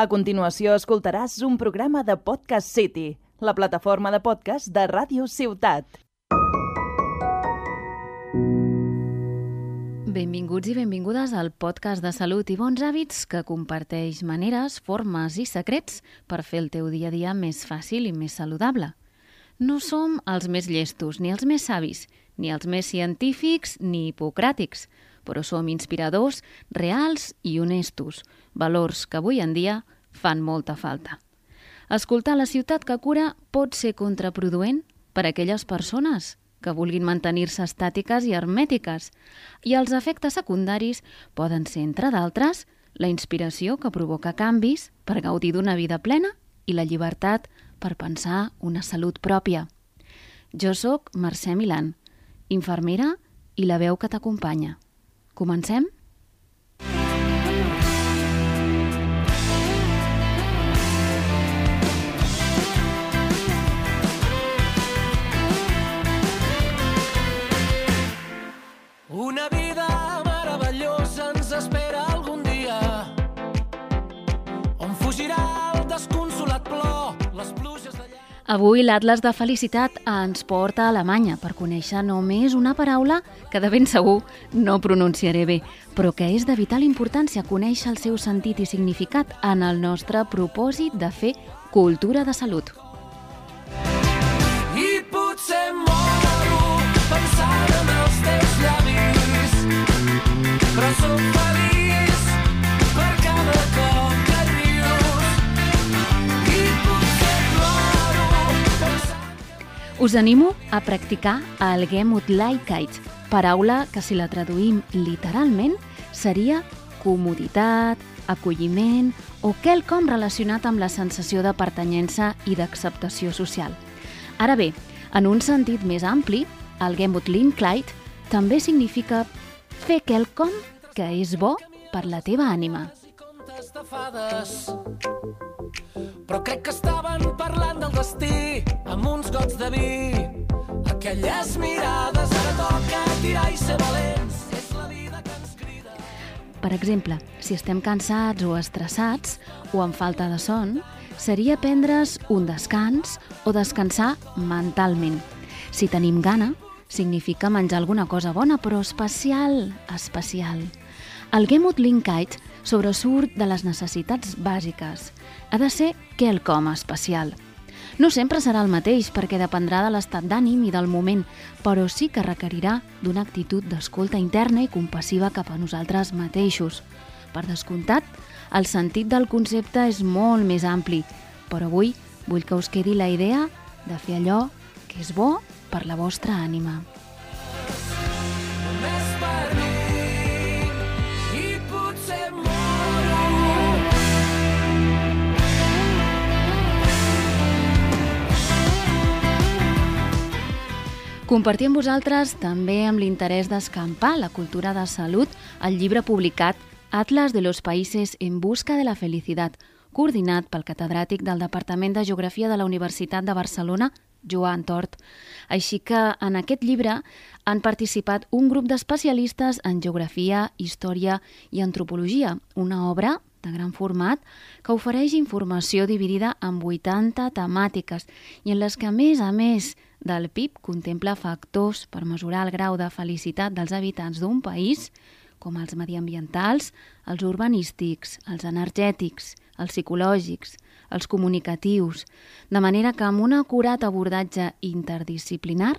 A continuació escoltaràs un programa de Podcast City, la plataforma de podcast de Ràdio Ciutat. Benvinguts i benvingudes al podcast de salut i bons hàbits que comparteix maneres, formes i secrets per fer el teu dia a dia més fàcil i més saludable. No som els més llestos, ni els més savis, ni els més científics ni hipocràtics, però som inspiradors, reals i honestos, valors que avui en dia fan molta falta. Escoltar la ciutat que cura pot ser contraproduent per a aquelles persones que vulguin mantenir-se estàtiques i hermètiques, i els efectes secundaris poden ser, entre d'altres, la inspiració que provoca canvis per gaudir d'una vida plena i la llibertat per pensar una salut pròpia. Jo sóc Mercè Milan, infermera i la veu que t'acompanya. Comencem? Avui l'Atlas de Felicitat ens porta a Alemanya per conèixer només una paraula que de ben segur no pronunciaré bé, però que és de vital importància conèixer el seu sentit i significat en el nostre propòsit de fer cultura de salut. Us animo a practicar el Gemütlichkeit, paraula que si la traduïm literalment seria comoditat, acolliment o quelcom relacionat amb la sensació de pertanyença i d'acceptació social. Ara bé, en un sentit més ampli, el Gemütlichkeit també significa fer quelcom que és bo per la teva ànima. però crec que estaven parlant del destí amb uns gots de vi aquelles mirades ara toca tirar i ser valents és la vida que ens crida Per exemple, si estem cansats o estressats o amb falta de son, seria prendre's un descans o descansar mentalment. Si tenim gana, significa menjar alguna cosa bona, però especial, especial. El Gemütlichkeit sobresurt de les necessitats bàsiques. Ha de ser quelcom especial. No sempre serà el mateix perquè dependrà de l'estat d'ànim i del moment, però sí que requerirà d'una actitud d'escolta interna i compassiva cap a nosaltres mateixos. Per descomptat, el sentit del concepte és molt més ampli, però avui vull que us quedi la idea de fer allò que és bo per la vostra ànima. Compartir amb vosaltres, també amb l'interès d'escampar la cultura de salut, el llibre publicat Atlas de los Países en busca de la felicitat, coordinat pel catedràtic del Departament de Geografia de la Universitat de Barcelona, Joan Tort. Així que en aquest llibre han participat un grup d'especialistes en geografia, història i antropologia, una obra de gran format que ofereix informació dividida en 80 temàtiques i en les que, a més a més del PIB, contempla factors per mesurar el grau de felicitat dels habitants d'un país, com els mediambientals, els urbanístics, els energètics, els psicològics, els comunicatius, de manera que amb un acurat abordatge interdisciplinar,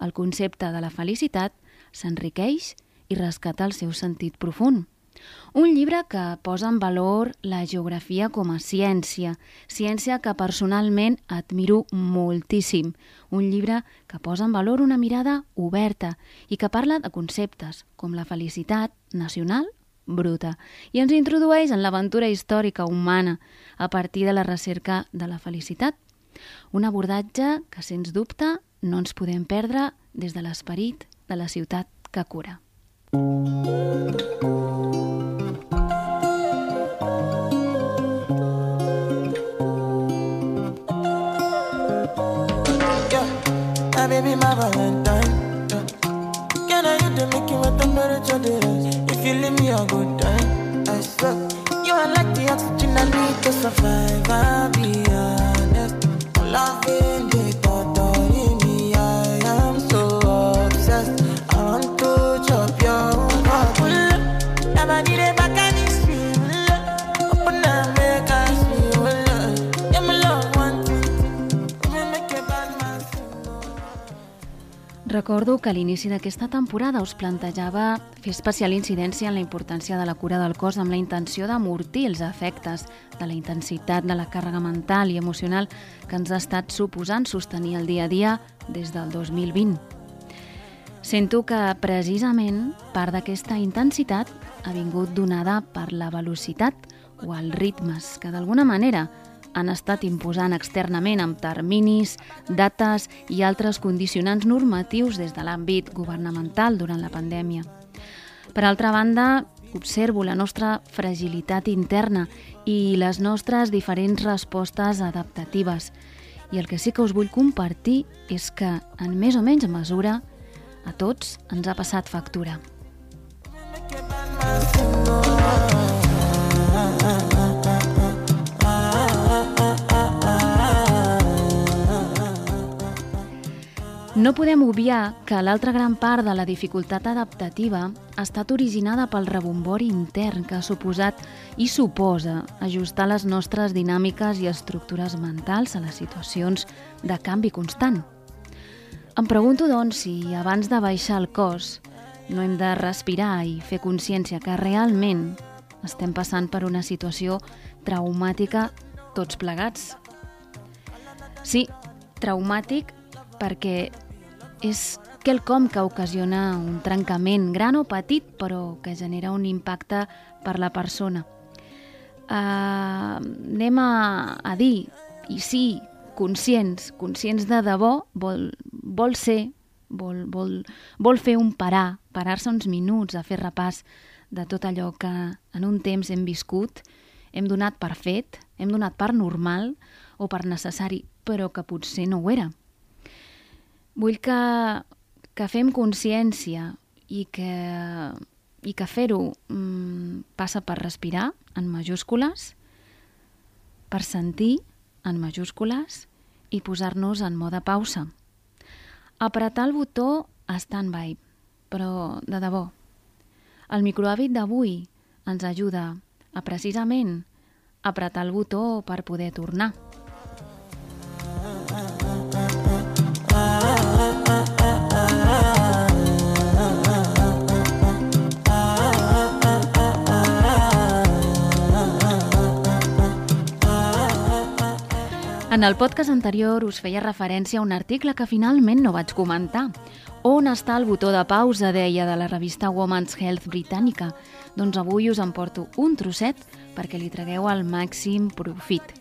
el concepte de la felicitat s'enriqueix i rescata el seu sentit profund. Un llibre que posa en valor la geografia com a ciència, ciència que personalment admiro moltíssim. Un llibre que posa en valor una mirada oberta i que parla de conceptes com la felicitat nacional bruta i ens introdueix en l'aventura històrica humana a partir de la recerca de la felicitat. Un abordatge que, sens dubte, no ens podem perdre des de l'esperit de la ciutat que cura. Yeah, Valentine. Can I you to make you my temperature rise? If you leave me a good time, I swear you are like the oxygen I need to survive. I'll be honest. Loving the Recordo que a l'inici d'aquesta temporada us plantejava fer especial incidència en la importància de la cura del cos amb la intenció d'amortir els efectes de la intensitat de la càrrega mental i emocional que ens ha estat suposant sostenir el dia a dia des del 2020. Sento que precisament part d'aquesta intensitat ha vingut donada per la velocitat o els ritmes que d'alguna manera han estat imposant externament amb terminis, dates i altres condicionants normatius des de l'àmbit governamental durant la pandèmia. Per altra banda, observo la nostra fragilitat interna i les nostres diferents respostes adaptatives. I el que sí que us vull compartir és que, en més o menys mesura, a tots ens ha passat factura. No podem obviar que l'altra gran part de la dificultat adaptativa ha estat originada pel rebombori intern que ha suposat i suposa ajustar les nostres dinàmiques i estructures mentals a les situacions de canvi constant. Em pregunto, doncs, si abans de baixar el cos no hem de respirar i fer consciència que realment estem passant per una situació traumàtica tots plegats. Sí, traumàtic perquè és quelcom que ocasiona un trencament gran o petit, però que genera un impacte per la persona. Uh, anem a, a dir, i sí, conscients, conscients de debò, vol, vol ser, vol, vol, vol fer un parar, parar-se uns minuts a fer repàs de tot allò que en un temps hem viscut, hem donat per fet, hem donat per normal o per necessari, però que potser no ho era. Vull que, que fem consciència i que, i que fer-ho mm, passa per respirar en majúscules, per sentir en majúscules i posar-nos en mode pausa. Apretar el botó stand-by, però de debò. El microhàbit d'avui ens ajuda a precisament apretar el botó per poder tornar. En el podcast anterior us feia referència a un article que finalment no vaig comentar. On està el botó de pausa, deia, de la revista Women's Health britànica? Doncs avui us en porto un trosset perquè li tragueu el màxim profit.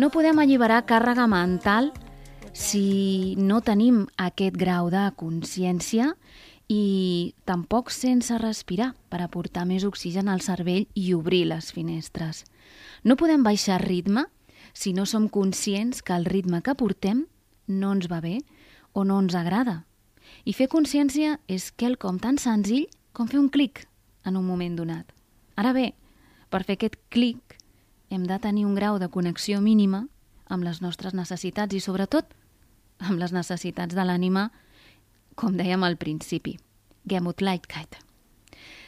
No podem alliberar càrrega mental si no tenim aquest grau de consciència i tampoc sense respirar per aportar més oxigen al cervell i obrir les finestres. No podem baixar ritme si no som conscients que el ritme que portem no ens va bé o no ens agrada. I fer consciència és quelcom tan senzill com fer un clic en un moment donat. Ara bé, per fer aquest clic hem de tenir un grau de connexió mínima amb les nostres necessitats i sobretot amb les necessitats de l'ànima, com dèiem al principi. Gemut Leitkite.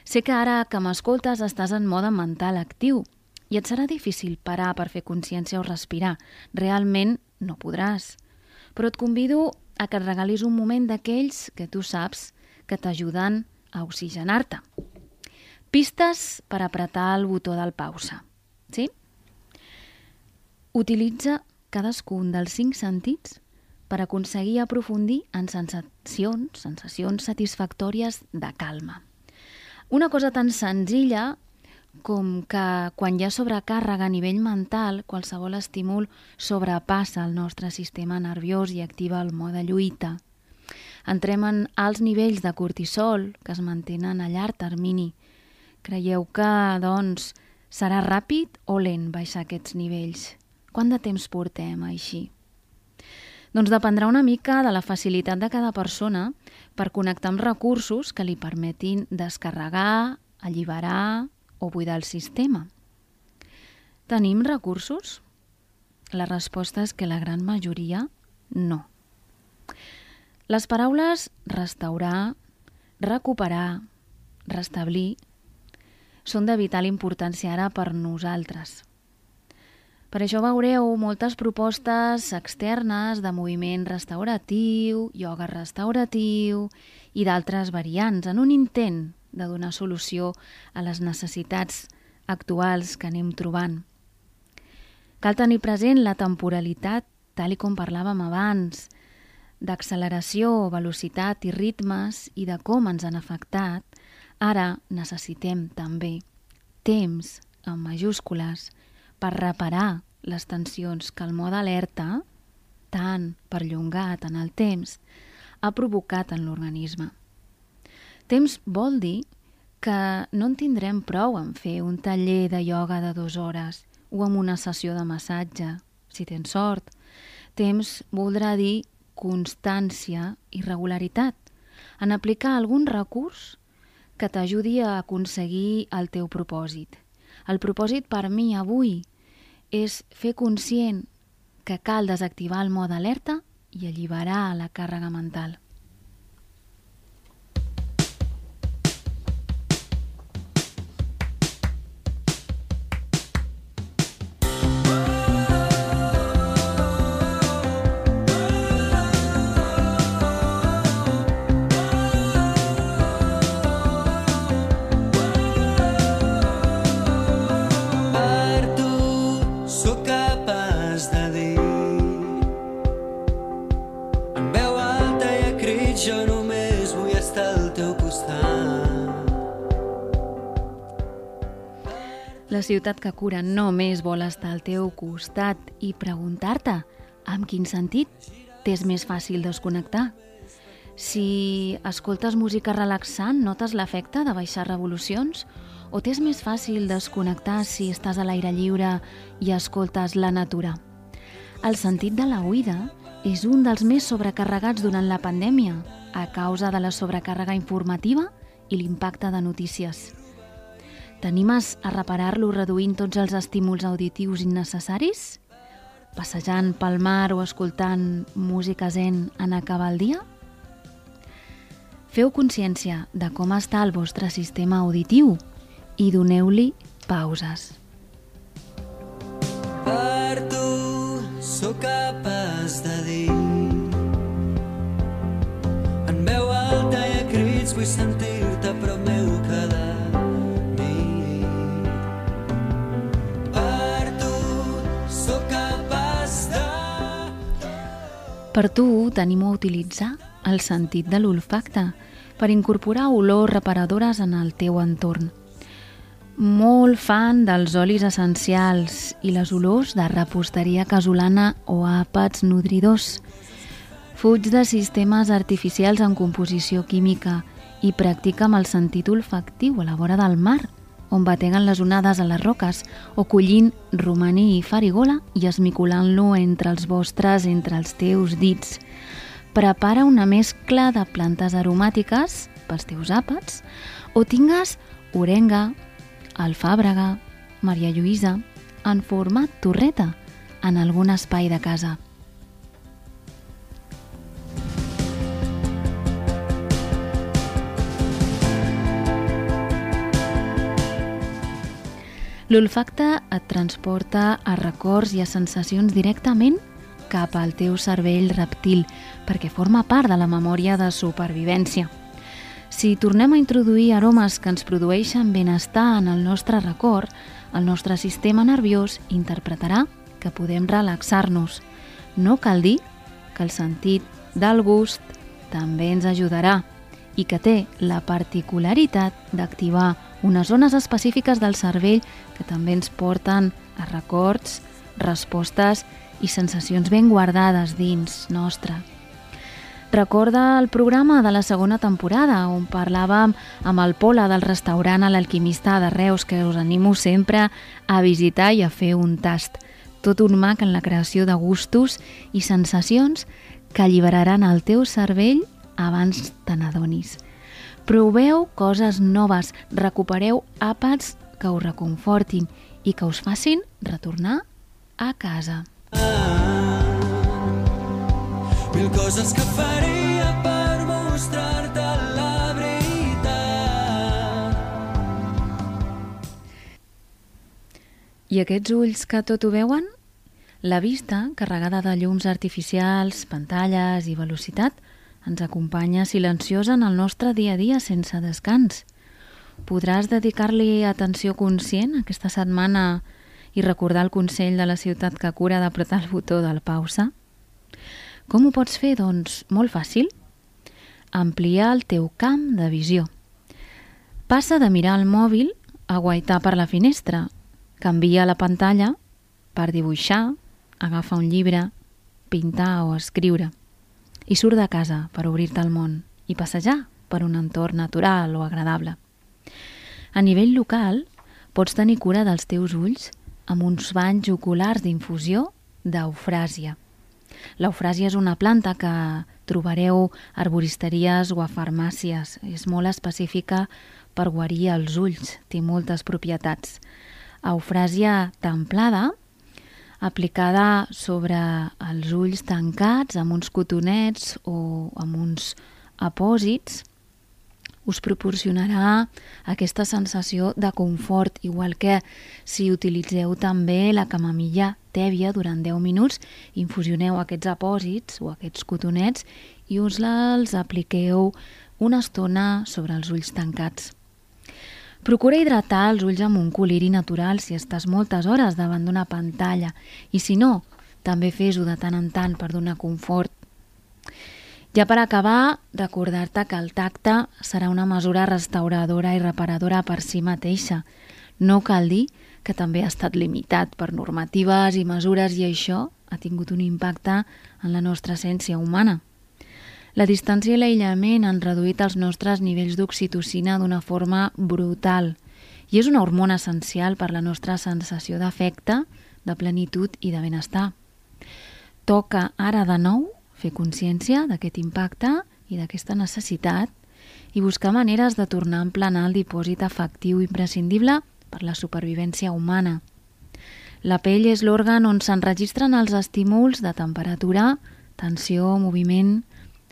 Sé que ara que m'escoltes estàs en mode mental actiu i et serà difícil parar per fer consciència o respirar. Realment no podràs. Però et convido a que et regalis un moment d'aquells que tu saps que t'ajuden a oxigenar-te. Pistes per apretar el botó del pausa. Sí? Utilitza cadascun dels cinc sentits per aconseguir aprofundir en sensacions, sensacions satisfactòries de calma. Una cosa tan senzilla com que quan hi ha sobrecàrrega a nivell mental, qualsevol estímul sobrepassa el nostre sistema nerviós i activa el mode lluita. Entrem en alts nivells de cortisol que es mantenen a llarg termini. Creieu que, doncs, serà ràpid o lent baixar aquests nivells? Quant de temps portem així? Doncs dependrà una mica de la facilitat de cada persona per connectar amb recursos que li permetin descarregar, alliberar o buidar el sistema. Tenim recursos? La resposta és que la gran majoria no. Les paraules restaurar, recuperar, restablir són de vital importància ara per nosaltres. Per això veureu moltes propostes externes de moviment restauratiu, ioga restauratiu i d'altres variants en un intent de donar solució a les necessitats actuals que anem trobant. Cal tenir present la temporalitat, tal i com parlàvem abans, d'acceleració, velocitat i ritmes i de com ens han afectat, ara necessitem també temps, en majúscules, per reparar les tensions que el mode alerta, tan perllongat en el temps, ha provocat en l'organisme. Temps vol dir que no en tindrem prou en fer un taller de ioga de dues hores o amb una sessió de massatge, si tens sort. Temps voldrà dir constància i regularitat en aplicar algun recurs que t'ajudi a aconseguir el teu propòsit. El propòsit per mi avui és fer conscient que cal desactivar el mode alerta i alliberar la càrrega mental. La ciutat que cura només vol estar al teu costat i preguntar-te amb quin sentit t'és més fàcil desconnectar. Si escoltes música relaxant, notes l'efecte de baixar revolucions? O t'és més fàcil desconnectar si estàs a l'aire lliure i escoltes la natura? El sentit de la oïda és un dels més sobrecarregats durant la pandèmia a causa de la sobrecàrrega informativa i l'impacte de notícies. T'animes a reparar-lo reduint tots els estímuls auditius innecessaris? Passejant pel mar o escoltant música zen en acabar el dia? Feu consciència de com està el vostre sistema auditiu i doneu-li pauses. Per tu sóc capaç de dir en veu alta i a crits vull sentir-te prop Per tu tenim a utilitzar el sentit de l'olfacte per incorporar olors reparadores en el teu entorn. Molt fan dels olis essencials i les olors de reposteria casolana o àpats nodridors. Fuig de sistemes artificials en composició química i practica amb el sentit olfactiu a la vora del mar – on bateguen les onades a les roques, o collint romaní i farigola i esmiculant-lo entre els vostres, entre els teus dits. Prepara una mescla de plantes aromàtiques pels teus àpats, o tingues orenga, alfàbrega, Maria Lluïsa, en format torreta, en algun espai de casa. L'olfacte et transporta a records i a sensacions directament cap al teu cervell reptil, perquè forma part de la memòria de supervivència. Si tornem a introduir aromes que ens produeixen benestar en el nostre record, el nostre sistema nerviós interpretarà que podem relaxar-nos. No cal dir que el sentit del gust també ens ajudarà i que té la particularitat d'activar unes zones específiques del cervell que també ens porten a records, respostes i sensacions ben guardades dins nostra. Recorda el programa de la segona temporada on parlàvem amb el Pola del restaurant a l'Alquimista de Reus que us animo sempre a visitar i a fer un tast. Tot un mac en la creació de gustos i sensacions que alliberaran el teu cervell abans te n'adonis. Proveu coses noves, recupereu àpats que us reconfortin i que us facin retornar a casa. Mil coses que faria per mostrar-te la veritat. I aquests ulls que tot ho veuen? La vista, carregada de llums artificials, pantalles i velocitat, ens acompanya silenciosa en el nostre dia a dia sense descans. Podràs dedicar-li atenció conscient aquesta setmana i recordar el consell de la ciutat que cura d'apretar el botó del pausa? Com ho pots fer? Doncs molt fàcil. Ampliar el teu camp de visió. Passa de mirar el mòbil a guaitar per la finestra. Canvia la pantalla per dibuixar, agafar un llibre, pintar o escriure. I surt de casa per obrir-te al món i passejar per un entorn natural o agradable. A nivell local, pots tenir cura dels teus ulls amb uns banys oculars d'infusió d'eufràsia. L'eufràsia és una planta que trobareu a arboristeries o a farmàcies. És molt específica per guarir els ulls, té moltes propietats. Eufràsia templada, aplicada sobre els ulls tancats amb uns cotonets o amb uns apòsits, us proporcionarà aquesta sensació de confort, igual que si utilitzeu també la camamilla tèbia durant 10 minuts, infusioneu aquests apòsits o aquests cotonets i us els apliqueu una estona sobre els ulls tancats. Procura hidratar els ulls amb un coliri natural si estàs moltes hores davant d'una pantalla i si no, també fes-ho de tant en tant per donar confort. Ja per acabar, recordar-te que el tacte serà una mesura restauradora i reparadora per si mateixa. No cal dir que també ha estat limitat per normatives i mesures i això ha tingut un impacte en la nostra essència humana. La distància i l'aïllament han reduït els nostres nivells d'oxitocina d'una forma brutal i és una hormona essencial per la nostra sensació d'afecte, de plenitud i de benestar. Toca ara de nou fer consciència d'aquest impacte i d'aquesta necessitat i buscar maneres de tornar a emplenar el dipòsit afectiu imprescindible per la supervivència humana. La pell és l'òrgan on s'enregistren els estímuls de temperatura, tensió, moviment.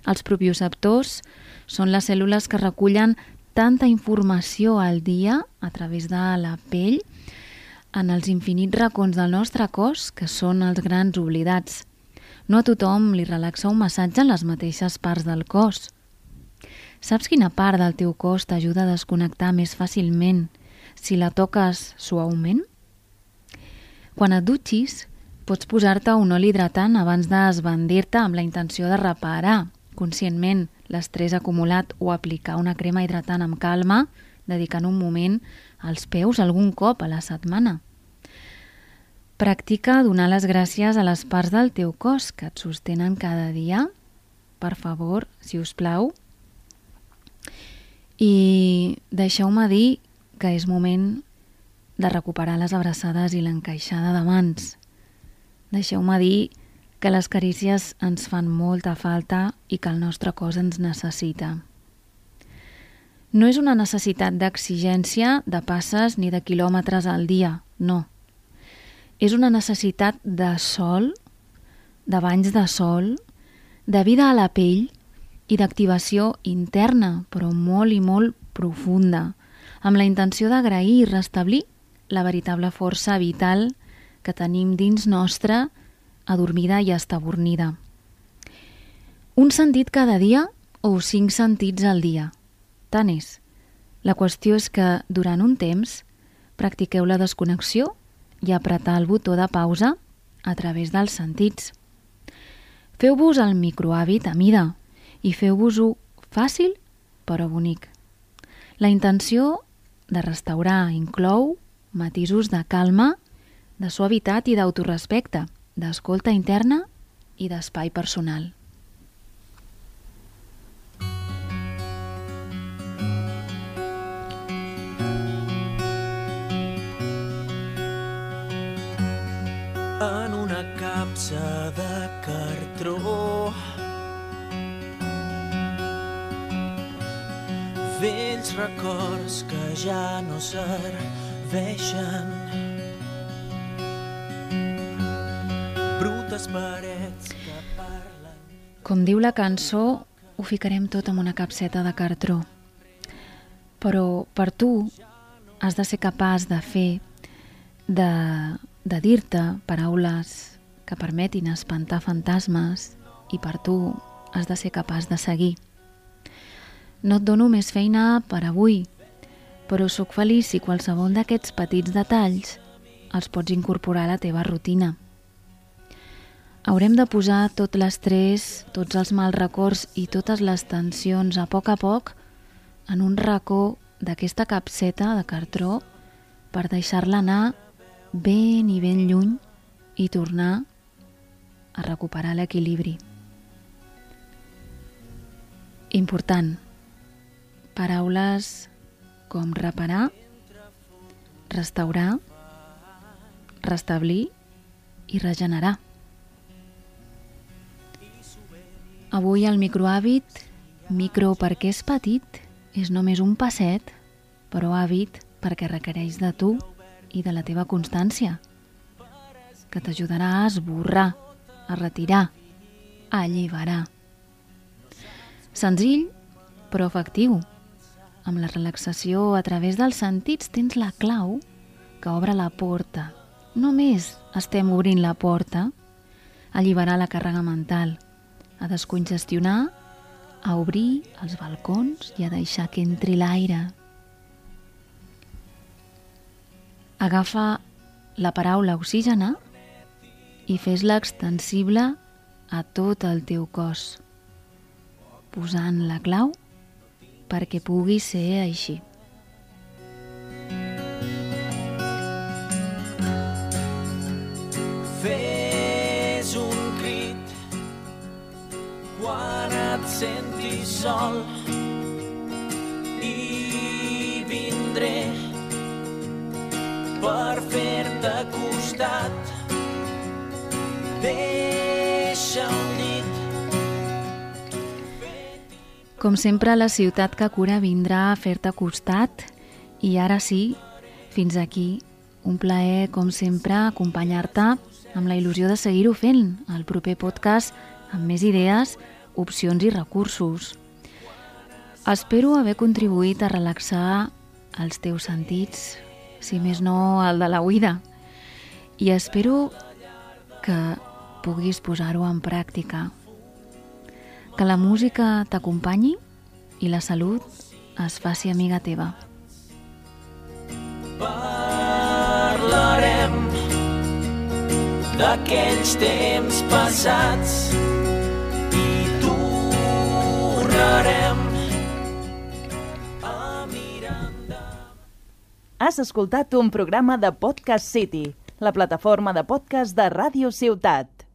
Els propioceptors són les cèl·lules que recullen tanta informació al dia a través de la pell en els infinits racons del nostre cos que són els grans oblidats. No a tothom li relaxa un massatge en les mateixes parts del cos. Saps quina part del teu cos t'ajuda a desconnectar més fàcilment si la toques suaument? Quan et dutxis, pots posar-te un oli hidratant abans d'esbandir-te amb la intenció de reparar conscientment l'estrès acumulat o aplicar una crema hidratant amb calma, dedicant un moment als peus algun cop a la setmana. Practica donar les gràcies a les parts del teu cos que et sostenen cada dia, per favor, si us plau. I deixeu-me dir que és moment de recuperar les abraçades i l'encaixada de mans. Deixeu-me dir que les carícies ens fan molta falta i que el nostre cos ens necessita. No és una necessitat d'exigència de passes ni de quilòmetres al dia, no és una necessitat de sol, de banys de sol, de vida a la pell i d'activació interna, però molt i molt profunda, amb la intenció d'agrair i restablir la veritable força vital que tenim dins nostra, adormida i estabornida. Un sentit cada dia o cinc sentits al dia. Tant és. La qüestió és que, durant un temps, practiqueu la desconnexió i apretar el botó de pausa a través dels sentits. Feu-vos el microhàbit a mida i feu-vos-ho fàcil però bonic. La intenció de restaurar inclou matisos de calma, de suavitat i d'autorespecte, d'escolta interna i d'espai personal. en una capsa de cartró. Vells records que ja no serveixen Com diu la cançó, ho ficarem tot en una capseta de cartró. Però per tu has de ser capaç de fer, de, de dir-te paraules que permetin espantar fantasmes i per tu has de ser capaç de seguir. No et dono més feina per avui, però sóc feliç si qualsevol d'aquests petits detalls els pots incorporar a la teva rutina. Haurem de posar tot l'estrès, tots els mals records i totes les tensions a poc a poc en un racó d'aquesta capseta de cartró per deixar-la anar ben i ben lluny i tornar a recuperar l'equilibri. Important. Paraules com reparar, restaurar, restablir i regenerar. Avui el microhàbit, micro perquè és petit, és només un passet, però hàbit perquè requereix de tu i de la teva constància, que t'ajudarà a esborrar, a retirar, a alliberar. Senzill, però efectiu. Amb la relaxació a través dels sentits tens la clau que obre la porta. Només estem obrint la porta a alliberar la càrrega mental, a descongestionar, a obrir els balcons i a deixar que entri l'aire. Agafa la paraula oxígena i fes-la extensible a tot el teu cos, posant la clau perquè pugui ser així. Sentis sol i vindré per fer-te costat. Deixa un llit Com sempre, la ciutat que cura vindrà a fer-te costat. I ara sí, fins aquí, un plaer, com sempre, acompanyar-te amb la il·lusió de seguir-ho fent. El proper podcast amb més idees, opcions i recursos. Espero haver contribuït a relaxar els teus sentits, si més no el de la oïda, i espero que puguis posar-ho en pràctica. Que la música t'acompanyi i la salut es faci amiga teva. parlarem d'aquells temps passats tornarem a mirar endavant. Has escoltat un programa de Podcast City, la plataforma de podcast de Ràdio Ciutat.